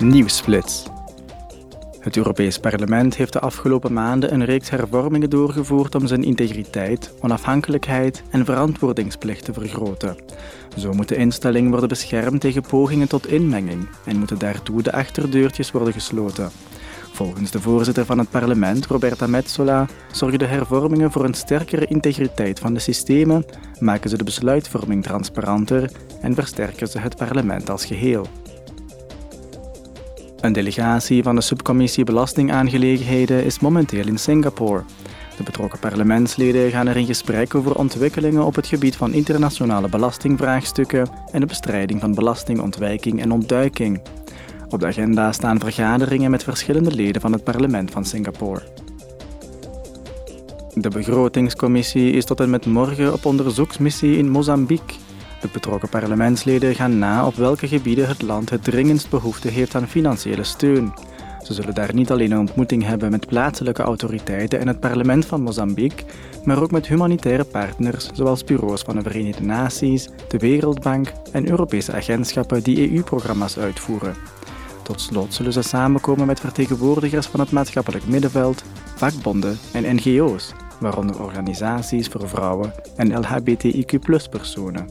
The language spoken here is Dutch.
Nieuwsflits. Het Europees Parlement heeft de afgelopen maanden een reeks hervormingen doorgevoerd om zijn integriteit, onafhankelijkheid en verantwoordingsplicht te vergroten. Zo moet de instelling worden beschermd tegen pogingen tot inmenging en moeten daartoe de achterdeurtjes worden gesloten. Volgens de voorzitter van het parlement, Roberta Metsola, zorgen de hervormingen voor een sterkere integriteit van de systemen, maken ze de besluitvorming transparanter en versterken ze het parlement als geheel. Een delegatie van de subcommissie Belastingaangelegenheden is momenteel in Singapore. De betrokken parlementsleden gaan er in gesprek over ontwikkelingen op het gebied van internationale belastingvraagstukken en de bestrijding van belastingontwijking en ontduiking. Op de agenda staan vergaderingen met verschillende leden van het parlement van Singapore. De begrotingscommissie is tot en met morgen op onderzoeksmissie in Mozambique. De betrokken parlementsleden gaan na op welke gebieden het land het dringendst behoefte heeft aan financiële steun. Ze zullen daar niet alleen een ontmoeting hebben met plaatselijke autoriteiten en het parlement van Mozambique, maar ook met humanitaire partners zoals bureaus van de Verenigde Naties, de Wereldbank en Europese agentschappen die EU-programma's uitvoeren. Tot slot zullen ze samenkomen met vertegenwoordigers van het maatschappelijk middenveld, vakbonden en NGO's, waaronder organisaties voor vrouwen en LHBTIQ-personen.